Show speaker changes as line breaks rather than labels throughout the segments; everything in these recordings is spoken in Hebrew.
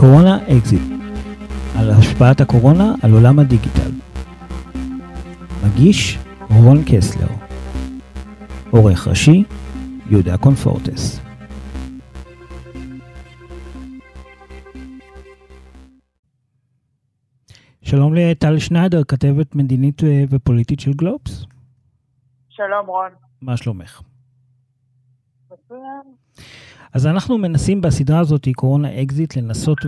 קורונה אקזיט על השפעת הקורונה על עולם הדיגיטל. מגיש רון קסלר עורך ראשי יהודה קונפורטס שלום לטל שניידר, כתבת מדינית ופוליטית של גלובס.
שלום רון.
מה שלומך? אז אנחנו מנסים בסדרה הזאת, קורונה אקזיט, לנסות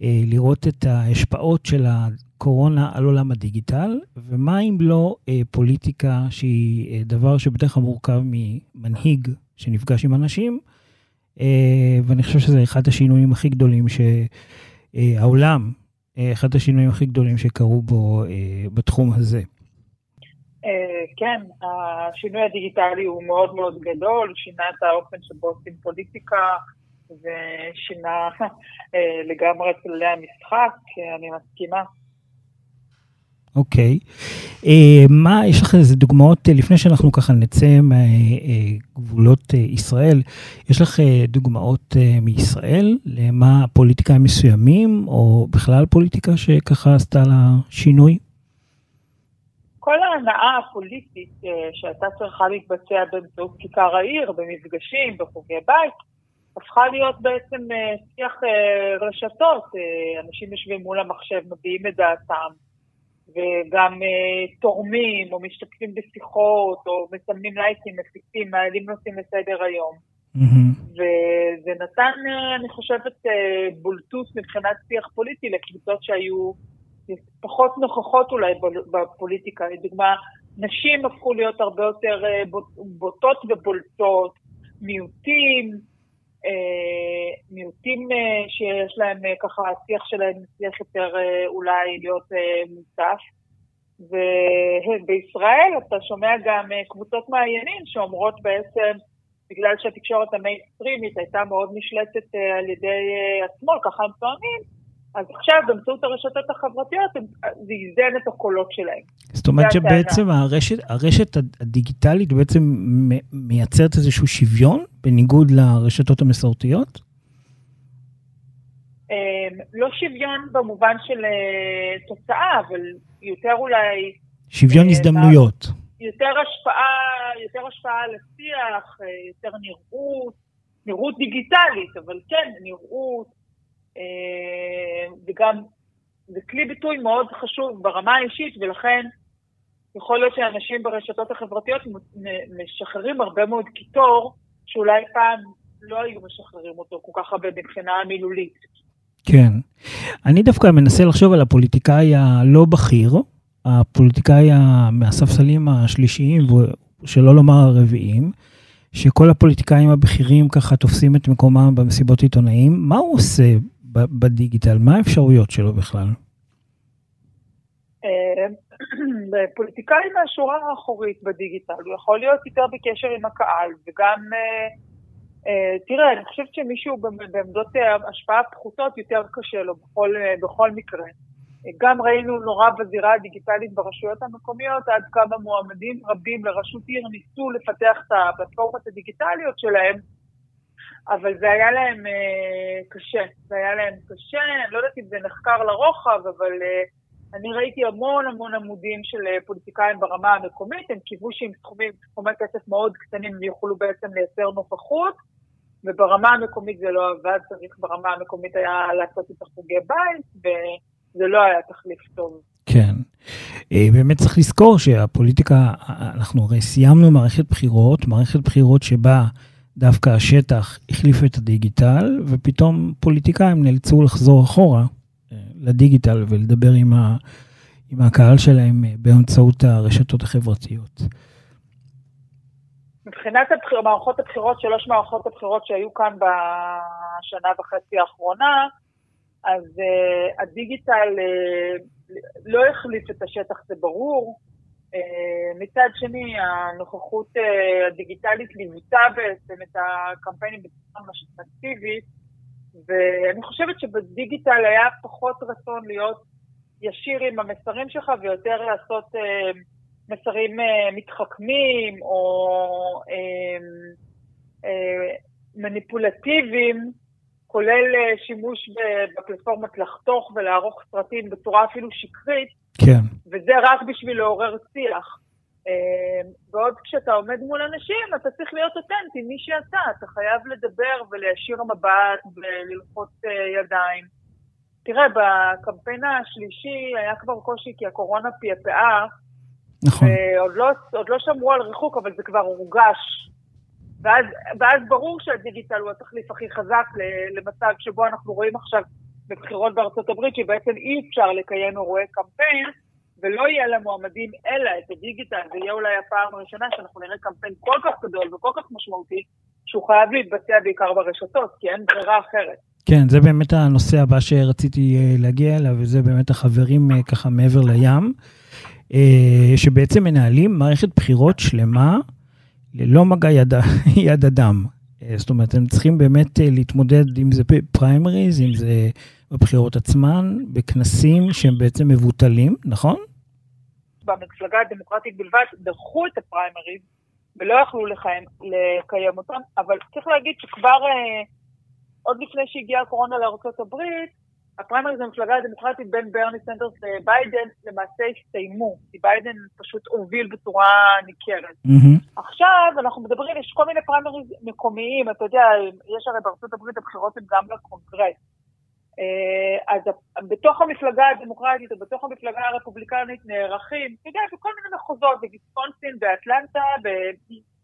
ולראות את ההשפעות של הקורונה על עולם הדיגיטל, ומה אם לא אה, פוליטיקה שהיא אה, דבר שבדרך כלל מורכב ממנהיג שנפגש עם אנשים, אה, ואני חושב שזה אחד השינויים הכי גדולים שהעולם, אחד השינויים הכי גדולים שקרו בו בתחום הזה.
כן, השינוי הדיגיטלי הוא מאוד מאוד גדול, שינה את האופן שבו עושים פוליטיקה ושינה לגמרי את כללי המשחק, אני מסכימה.
אוקיי. Okay. Uh, מה, יש לך איזה דוגמאות, לפני שאנחנו ככה נצא מגבולות uh, ישראל, יש לך uh, דוגמאות uh, מישראל למה פוליטיקאים מסוימים, או בכלל פוליטיקה שככה עשתה לה שינוי?
כל ההנאה הפוליטית uh, שהייתה צריכה להתבצע באמצעות כיכר העיר, במפגשים, בחוגי בית, הפכה להיות בעצם uh, שיח uh, רשתות, אנשים יושבים מול המחשב, מביעים את דעתם. וגם תורמים, או משתתפים בשיחות, או מסמנים לייקים, מפיצים, מעלים נושאים לסדר היום. Mm-hmm. וזה נתן, אני חושבת, בולטות מבחינת שיח פוליטי לקבוצות שהיו פחות נוכחות אולי בפוליטיקה. לדוגמה, נשים הפכו להיות הרבה יותר uh, בוטות ובולטות, מיעוטים, אה, מיעוטים אה, שיש להם אה, ככה, השיח שלהם מצליח יותר אולי להיות מוצף. ובישראל אתה שומע גם קבוצות מעיינים שאומרות בעצם, בגלל שהתקשורת המיינסטרימית הייתה מאוד נשלטת על ידי השמאל, ככה הם טוענים, אז עכשיו באמצעות הרשתות החברתיות זה איזן את הקולות שלהם.
זאת אומרת שבעצם הרשת, הרשת הדיגיטלית בעצם מייצרת איזשהו שוויון בניגוד לרשתות המסורתיות?
אמ, לא שוויון במובן של אה, תוצאה, אבל יותר אולי...
שוויון אה, הזדמנויות.
יותר השפעה, יותר השפעה על השיח, אה, יותר נראות, נראות דיגיטלית, אבל כן, נראות. וגם זה כלי ביטוי מאוד חשוב ברמה האישית, ולכן יכול להיות שאנשים ברשתות החברתיות משחררים הרבה מאוד קיטור, שאולי פעם לא היו משחררים אותו כל כך הרבה מבחינה מילולית.
כן. אני דווקא מנסה לחשוב על הפוליטיקאי הלא בכיר, הפוליטיקאי מהספסלים השלישיים, שלא לומר הרביעיים, שכל הפוליטיקאים הבכירים ככה תופסים את מקומם במסיבות עיתונאים, מה הוא עושה בדיגיטל? מה האפשרויות שלו בכלל?
אה, פוליטיקאי מהשורה האחורית בדיגיטל, הוא יכול להיות יותר בקשר עם הקהל, וגם, אה, אה, תראה, אני חושבת שמישהו בעמדות השפעה פחותות יותר קשה לו בכל, בכל מקרה. גם ראינו נורא בזירה הדיגיטלית ברשויות המקומיות, עד כמה מועמדים רבים לראשות עיר ניסו לפתח את הפלטפורמות הדיגיטליות שלהם, אבל זה היה להם אה, קשה. זה היה להם קשה, אני לא יודעת אם זה נחקר לרוחב, אבל אה, אני ראיתי המון המון עמודים של אה, פוליטיקאים ברמה המקומית, הם קיוו שעם סכומים, סכומי כסף מאוד קטנים, יוכלו בעצם לייצר נוכחות, וברמה המקומית זה לא עבד, צריך ברמה המקומית היה לעשות את החוגי בית, וזה לא היה תחליף טוב.
כן. באמת צריך לזכור שהפוליטיקה, אנחנו הרי סיימנו מערכת בחירות, מערכת בחירות שבה דווקא השטח החליף את הדיגיטל, ופתאום פוליטיקאים נאלצו לחזור אחורה אה, לדיגיטל ולדבר עם, ה, עם הקהל שלהם אה, באמצעות הרשתות החברתיות.
מבחינת הבחיר, מערכות הבחירות, שלוש מערכות הבחירות שהיו כאן בשנה וחצי האחרונה, אז uh, הדיגיטל uh, לא החליף את השטח, זה ברור. אה, מצד שני, הנוכחות אה, הדיגיטלית ליוותה בעצם את הקמפיינים בצורה משמעותית, ואני חושבת שבדיגיטל היה פחות רצון להיות ישיר עם המסרים שלך ויותר לעשות אה, מסרים מתחכמים או מניפולטיביים, כולל שימוש בפלטפורמות לחתוך ולערוך סרטים בצורה אפילו שקרית,
כן.
וזה רק בשביל לעורר שיח. בעוד כשאתה עומד מול אנשים, אתה צריך להיות אותנטי, מי שאתה, אתה חייב לדבר ולהשאיר מבט וללחוץ ידיים. תראה, בקמפיין השלישי היה כבר קושי כי הקורונה פעפעה.
נכון.
ועוד לא, לא שמרו על ריחוק, אבל זה כבר הורגש. ואז, ואז ברור שהדיגיטל הוא התחליף הכי חזק למצב שבו אנחנו רואים עכשיו בבחירות בארצות הברית, שבעצם אי אפשר לקיים אירועי קמפיין, ולא יהיה למועמדים אלא את הדיגיטל, זה יהיה אולי הפעם הראשונה שאנחנו נראה קמפיין כל כך גדול וכל כך משמעותי, שהוא חייב להתבצע בעיקר ברשתות, כי אין ברירה אחרת.
כן, זה באמת הנושא הבא שרציתי אה, להגיע אליו, וזה באמת החברים אה, ככה מעבר לים, אה, שבעצם מנהלים מערכת בחירות שלמה ללא מגע יד, יד אדם. זאת אומרת, הם צריכים באמת להתמודד עם זה פריימריז, אם זה בבחירות עצמן, בכנסים שהם בעצם מבוטלים, נכון?
במפלגה הדמוקרטית בלבד דחו את הפריימריז ולא יכלו לקיים, לקיים אותם, אבל צריך להגיד שכבר עוד לפני שהגיעה הקורונה לארה"ב, הפריימריז במפלגה הדמוקרטית בין ברני סנדרס לביידן למעשה הסתיימו, כי ביידן פשוט הוביל בצורה ניכרת.
Mm-hmm.
עכשיו אנחנו מדברים, יש כל מיני פריימריז מקומיים, אתה יודע, יש הרי בארצות הברית הבחירות הן גם לקונגרס. אה, אז בתוך המפלגה הדמוקרטית או בתוך המפלגה הרפובליקנית נערכים, אתה יודע, בכל מיני מחוזות, בוויסקונסין, באטלנטה,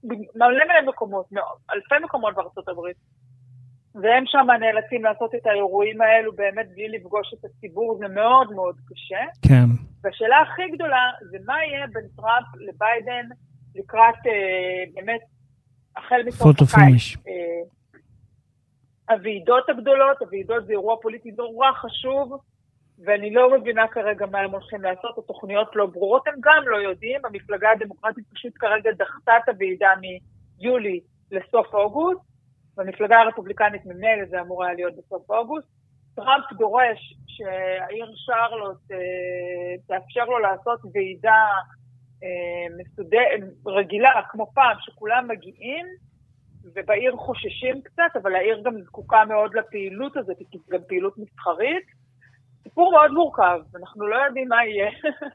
במלא מלא מקומות, אלפי מקומות בארצות הברית. והם שם נאלצים לעשות את האירועים האלו באמת בלי לפגוש את הציבור, זה מאוד מאוד קשה.
כן.
והשאלה הכי גדולה זה מה יהיה בין טראמפ לביידן לקראת אה, באמת, החל מסוף
הקיץ.
אה, הוועידות הגדולות, הוועידות זה אירוע פוליטי נורא חשוב, ואני לא מבינה כרגע מה הם הולכים לעשות, התוכניות לא ברורות, הם גם לא יודעים, המפלגה הדמוקרטית פשוט כרגע דחתה את הוועידה מיולי לסוף אוגוסט, במפלגה הרפובליקנית ממילא זה אמור היה להיות בסוף אוגוסט. טראמפ דורש שהעיר שרלוט אה, תאפשר לו לעשות ועידה אה, מסודר, רגילה, כמו פעם, שכולם מגיעים, ובעיר חוששים קצת, אבל העיר גם זקוקה מאוד לפעילות הזאת, כי זו גם פעילות מסחרית. סיפור מאוד מורכב, אנחנו לא יודעים מה יהיה.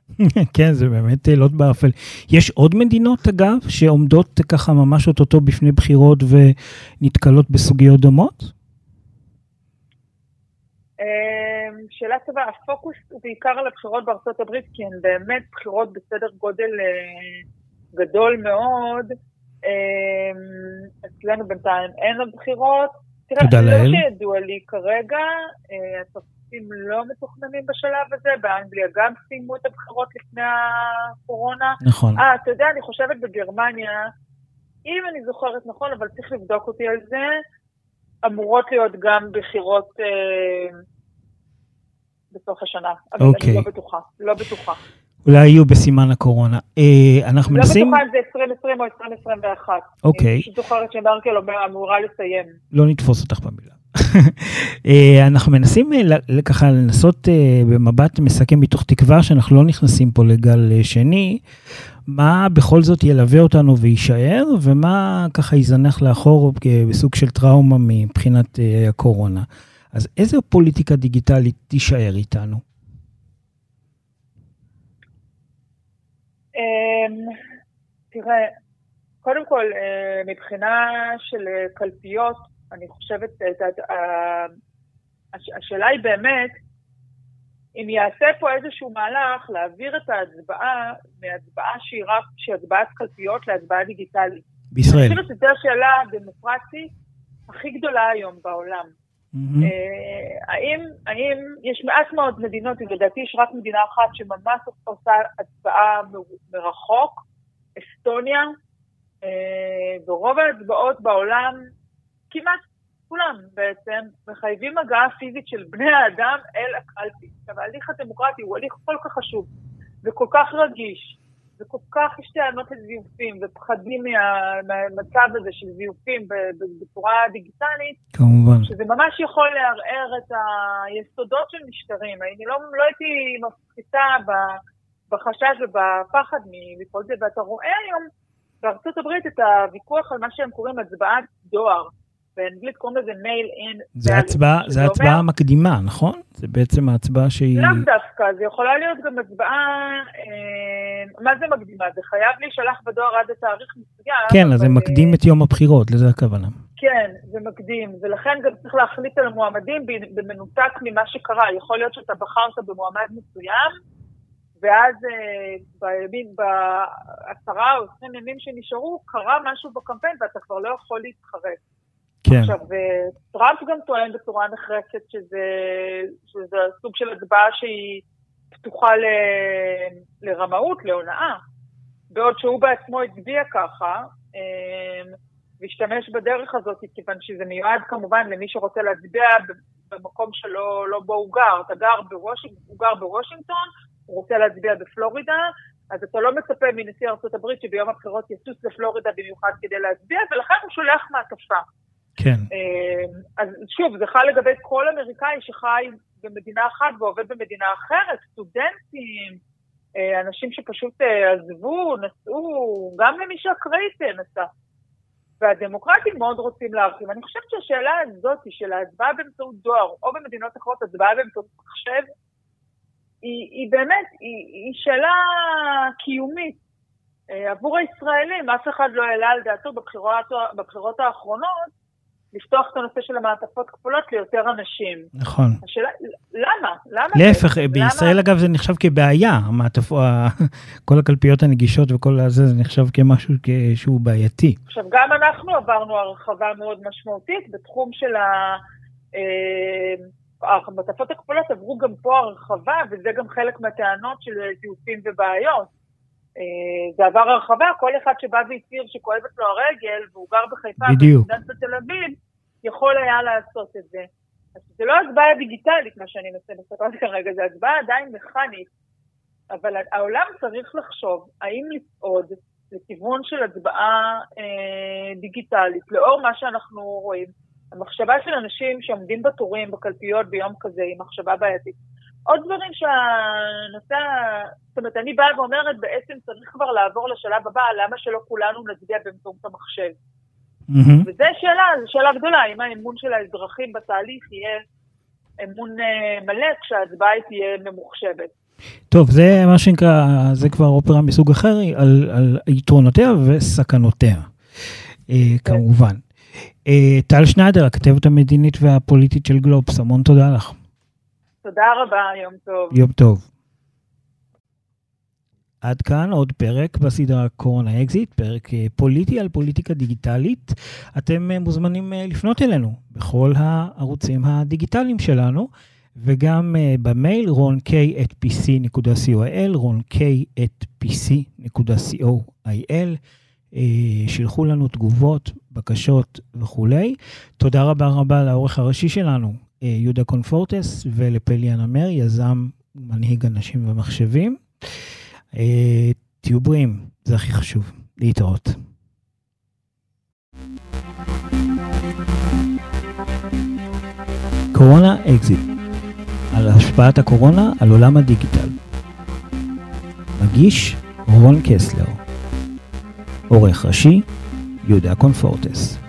כן, זה באמת לוט באפל. יש עוד מדינות, אגב, שעומדות ככה ממש אוטוטו בפני בחירות ונתקלות בסוגיות דומות?
אמ, שאלה טובה, הפוקוס הוא בעיקר על הבחירות בארצות הברית, כי הן באמת בחירות בסדר גודל אה, גדול מאוד. אמ, אצלנו בינתיים אין עוד בחירות. תראה, לא שידוע לי כרגע, טקסים לא מתוכננים בשלב הזה, באנגליה גם סיימו את הבחירות לפני הקורונה.
נכון.
אה, אתה יודע, אני חושבת בגרמניה, אם אני זוכרת נכון, אבל צריך לבדוק אותי על זה, אמורות להיות גם בחירות אה, בסוף השנה. אבל
אוקיי.
אני לא בטוחה, לא בטוחה.
אולי יהיו בסימן הקורונה. אה, אנחנו
לא
מנסים...
בטוחה אם זה 2020 או 2021.
אוקיי.
אני זוכרת שמרקל אמורה לסיים.
לא נתפוס אותך במילה. אה, אנחנו מנסים אה, ככה לנסות אה, במבט מסכם מתוך תקווה שאנחנו לא נכנסים פה לגל שני, מה בכל זאת ילווה אותנו ויישאר, ומה ככה יזנח לאחור בסוג של טראומה מבחינת הקורונה. אז איזה פוליטיקה דיגיטלית תישאר איתנו?
אמ, תראה, קודם כל, מבחינה של קלפיות, אני חושבת, השאלה היא באמת, אם יעשה פה איזשהו מהלך להעביר את ההצבעה מהצבעה שהיא רק, שהיא הצבעת קלפיות להצבעה דיגיטלית.
בישראל.
אני חושבת שזו השאלה הדמוקרטית הכי גדולה היום בעולם. Mm-hmm. האם, האם יש מעט מאוד מדינות, לדעתי יש רק מדינה אחת שממש עושה הצבעה מרחוק, אסטוניה, אה, ורוב ההצבעות בעולם כמעט כולם בעצם מחייבים הגעה פיזית של בני האדם אל הקלפי. עכשיו, ההליך הדמוקרטי הוא הליך כל כך חשוב וכל כך רגיש, וכל כך יש טענות לזיופים ופחדים מה, מהמצב הזה של זיופים בצורה דיגיטלית,
כמובן.
שזה ממש יכול לערער את היסודות של משטרים. אני לא, לא הייתי מפחיתה בחשש ובפחד מכל זה, ואתה רואה היום בארצות הברית את הוויכוח על מה שהם קוראים הצבעת דואר. באנגלית קוראים לזה מייל אין.
זה הצבעה, זה הצבעה מקדימה, נכון? זה בעצם ההצבעה שהיא...
לאו דווקא, זה יכולה להיות גם הצבעה, אה, מה זה מקדימה? זה חייב להישלח בדואר עד התאריך מסוים.
כן, אז זה מקדים את יום הבחירות, לזה הכוונה.
כן, זה מקדים, ולכן גם צריך להחליט על המועמדים במנותק ממה שקרה. יכול להיות שאתה בחרת במועמד מסוים, ואז אה, בימים, בעשרה או עשרים ימים שנשארו, קרה משהו בקמפיין ואתה כבר לא יכול להתחרט.
כן.
עכשיו, אה, טראמפ גם טוען בצורה נחרצת שזה, שזה סוג של הצבעה שהיא פתוחה ל, לרמאות, להונאה, בעוד שהוא בעצמו הצביע ככה, אה, והשתמש בדרך הזאת, כיוון שזה מיועד כמובן למי שרוצה להצביע במקום שלא לא בו הוא גר. אתה גר בוושינג, הוא גר בוושינגטון, הוא רוצה להצביע בפלורידה, אז אתה לא מצפה מנשיא ארה"ב שביום הבחירות יטוס לפלורידה במיוחד כדי להצביע, ולכן הוא שולח מעטפה.
כן.
אה, אז שוב, זה חל לגבי כל אמריקאי שחי במדינה אחת ועובד במדינה אחרת, סטודנטים, אה, אנשים שפשוט אה, עזבו, נסעו, גם למי שאקראית נסע. והדמוקרטים מאוד רוצים להרחיב. אני חושבת שהשאלה הזאת של ההצבעה באמצעות דואר, או במדינות אחרות הצבעה באמצעות מחשב, היא, היא באמת, היא, היא שאלה קיומית. עבור הישראלים, אף אחד לא העלה על דעתו בבחירות, בבחירות האחרונות לפתוח את הנושא של המעטפות כפולות ליותר אנשים.
נכון.
השאלה, למה? למה?
להפך, זה? בישראל למה? אגב זה נחשב כבעיה, המעטפות, כל הקלפיות הנגישות וכל הזה, זה נחשב כמשהו שהוא בעייתי.
עכשיו, גם אנחנו עברנו הרחבה מאוד משמעותית בתחום של ה... אה, המעטפות הכפולות עברו גם פה הרחבה, וזה גם חלק מהטענות של זיופים ובעיות. אה, זה עבר הרחבה, כל אחד שבא והצהיר שכואבת לו הרגל, והוא גר בחיפה,
בדיוק.
בתל אביב, יכול היה לעשות את זה. אז זה לא הצבעה דיגיטלית, מה שאני מנסה לספר כרגע, זה הצבעה עדיין מכנית, אבל העולם צריך לחשוב האם לצעוד לכיוון של הצבעה אה, דיגיטלית, לאור מה שאנחנו רואים. המחשבה של אנשים שעומדים בתורים בקלפיות ביום כזה היא מחשבה בעייתית. עוד דברים שהנושא, זאת אומרת, אני באה ואומרת, בעצם צריך כבר לעבור לשלב הבא, למה שלא כולנו נצביע באמצעות המחשב? Mm-hmm. וזו שאלה, זו שאלה גדולה, אם האמון של האזרחים בתהליך יהיה אמון uh, מלא כשההצבעה תהיה ממוחשבת.
טוב, זה מה שנקרא, זה כבר אופרה מסוג אחר, על, על יתרונותיה וסכנותיה, אה, כן. כמובן. אה, טל שניידר, הכתבת המדינית והפוליטית של גלובס, המון תודה לך.
תודה רבה, יום טוב.
יום טוב. עד כאן עוד פרק בסדרה קורונה אקזיט, פרק אה, פוליטי על פוליטיקה דיגיטלית. אתם אה, מוזמנים לפנות אלינו בכל הערוצים הדיגיטליים שלנו, וגם במייל ronk@pc.co.il, ronk@pc.co.il. שילחו לנו תגובות, בקשות וכולי. תודה רבה רבה לעורך הראשי שלנו, אה, יהודה קונפורטס, ולפלי הנמר, יזם מנהיג אנשים ומחשבים. אה, תהיו בריאים, זה הכי חשוב. להתראות. קורונה אקזיט על השפעת הקורונה על עולם הדיגיטל. מגיש רון קסלר. עורך ראשי יהודה קונפורטס.